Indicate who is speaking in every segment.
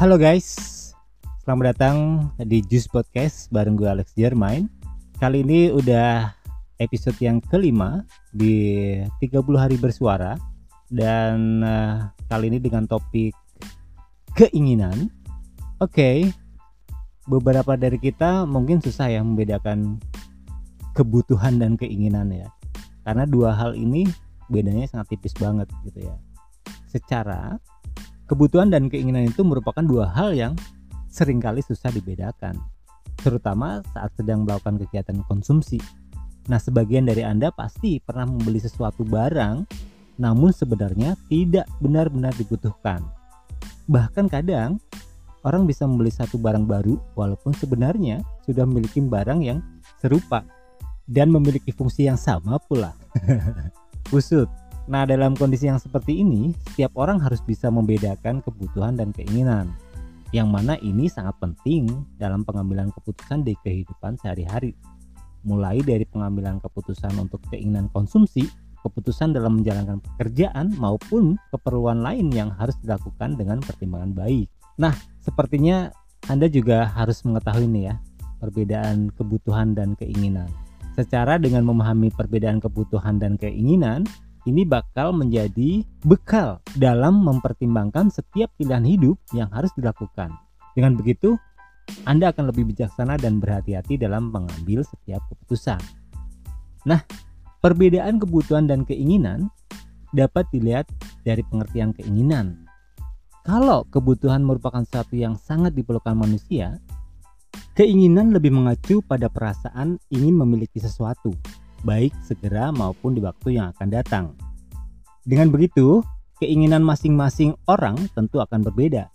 Speaker 1: Halo guys, selamat datang di Juice Podcast bareng gue Alex Jermain. Kali ini udah episode yang kelima di 30 hari bersuara dan uh, kali ini dengan topik keinginan. Oke, okay, beberapa dari kita mungkin susah ya membedakan kebutuhan dan keinginan ya, karena dua hal ini bedanya sangat tipis banget gitu ya. Secara Kebutuhan dan keinginan itu merupakan dua hal yang sering kali susah dibedakan, terutama saat sedang melakukan kegiatan konsumsi. Nah, sebagian dari Anda pasti pernah membeli sesuatu barang, namun sebenarnya tidak benar-benar dibutuhkan. Bahkan kadang, orang bisa membeli satu barang baru walaupun sebenarnya sudah memiliki barang yang serupa dan memiliki fungsi yang sama pula. Usut, Nah, dalam kondisi yang seperti ini, setiap orang harus bisa membedakan kebutuhan dan keinginan. Yang mana ini sangat penting dalam pengambilan keputusan di kehidupan sehari-hari. Mulai dari pengambilan keputusan untuk keinginan konsumsi, keputusan dalam menjalankan pekerjaan maupun keperluan lain yang harus dilakukan dengan pertimbangan baik. Nah, sepertinya Anda juga harus mengetahui nih ya, perbedaan kebutuhan dan keinginan. Secara dengan memahami perbedaan kebutuhan dan keinginan, ini bakal menjadi bekal dalam mempertimbangkan setiap pilihan hidup yang harus dilakukan. Dengan begitu, Anda akan lebih bijaksana dan berhati-hati dalam mengambil setiap keputusan. Nah, perbedaan kebutuhan dan keinginan dapat dilihat dari pengertian keinginan. Kalau kebutuhan merupakan sesuatu yang sangat diperlukan manusia, keinginan lebih mengacu pada perasaan ingin memiliki sesuatu baik segera maupun di waktu yang akan datang. Dengan begitu, keinginan masing-masing orang tentu akan berbeda.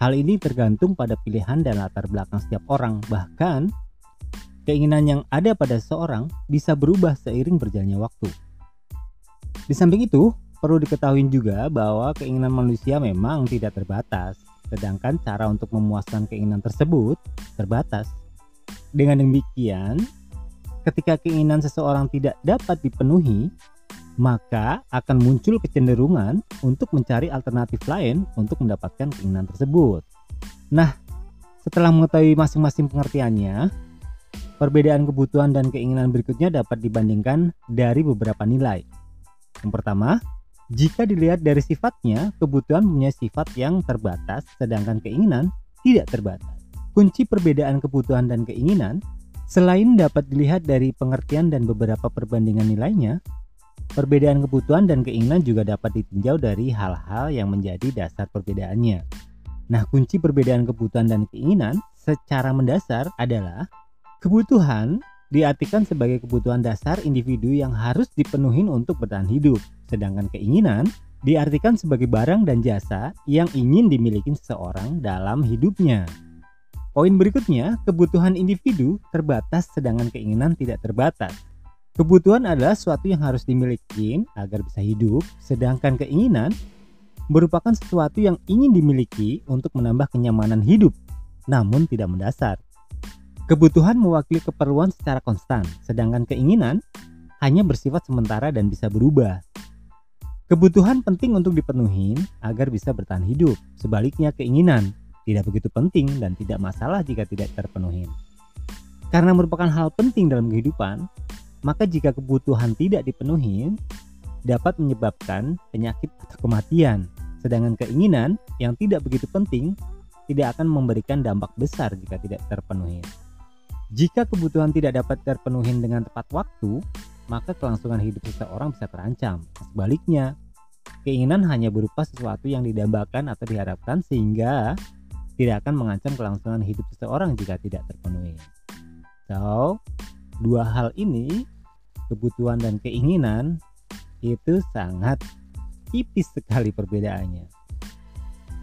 Speaker 1: Hal ini tergantung pada pilihan dan latar belakang setiap orang, bahkan keinginan yang ada pada seseorang bisa berubah seiring berjalannya waktu. Di samping itu, perlu diketahui juga bahwa keinginan manusia memang tidak terbatas, sedangkan cara untuk memuaskan keinginan tersebut terbatas. Dengan demikian, ketika keinginan seseorang tidak dapat dipenuhi, maka akan muncul kecenderungan untuk mencari alternatif lain untuk mendapatkan keinginan tersebut. Nah, setelah mengetahui masing-masing pengertiannya, perbedaan kebutuhan dan keinginan berikutnya dapat dibandingkan dari beberapa nilai. Yang pertama, jika dilihat dari sifatnya, kebutuhan punya sifat yang terbatas, sedangkan keinginan tidak terbatas. Kunci perbedaan kebutuhan dan keinginan Selain dapat dilihat dari pengertian dan beberapa perbandingan nilainya, perbedaan kebutuhan dan keinginan juga dapat ditinjau dari hal-hal yang menjadi dasar perbedaannya. Nah, kunci perbedaan kebutuhan dan keinginan secara mendasar adalah kebutuhan diartikan sebagai kebutuhan dasar individu yang harus dipenuhi untuk bertahan hidup, sedangkan keinginan diartikan sebagai barang dan jasa yang ingin dimiliki seseorang dalam hidupnya. Poin berikutnya, kebutuhan individu terbatas sedangkan keinginan tidak terbatas. Kebutuhan adalah sesuatu yang harus dimiliki agar bisa hidup, sedangkan keinginan merupakan sesuatu yang ingin dimiliki untuk menambah kenyamanan hidup, namun tidak mendasar. Kebutuhan mewakili keperluan secara konstan, sedangkan keinginan hanya bersifat sementara dan bisa berubah. Kebutuhan penting untuk dipenuhi agar bisa bertahan hidup, sebaliknya keinginan tidak begitu penting dan tidak masalah jika tidak terpenuhi. Karena merupakan hal penting dalam kehidupan, maka jika kebutuhan tidak dipenuhi, dapat menyebabkan penyakit atau kematian. Sedangkan keinginan yang tidak begitu penting tidak akan memberikan dampak besar jika tidak terpenuhi. Jika kebutuhan tidak dapat terpenuhi dengan tepat waktu, maka kelangsungan hidup seseorang bisa terancam. Sebaliknya, keinginan hanya berupa sesuatu yang didambakan atau diharapkan sehingga tidak akan mengancam kelangsungan hidup seseorang jika tidak terpenuhi. So, dua hal ini, kebutuhan dan keinginan, itu sangat tipis sekali perbedaannya.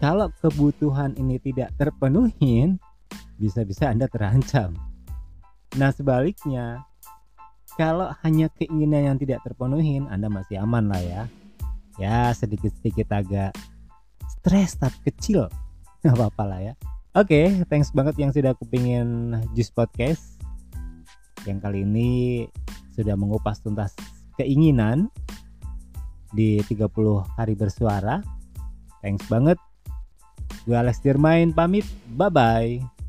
Speaker 1: Kalau kebutuhan ini tidak terpenuhi, bisa-bisa Anda terancam. Nah, sebaliknya, kalau hanya keinginan yang tidak terpenuhi, Anda masih aman lah ya. Ya, sedikit-sedikit agak stres tapi kecil nggak apa-apa lah ya oke okay, thanks banget yang sudah kepingin Jus Podcast yang kali ini sudah mengupas tuntas keinginan di 30 hari bersuara thanks banget Gue Alex Dirmain pamit. Bye bye.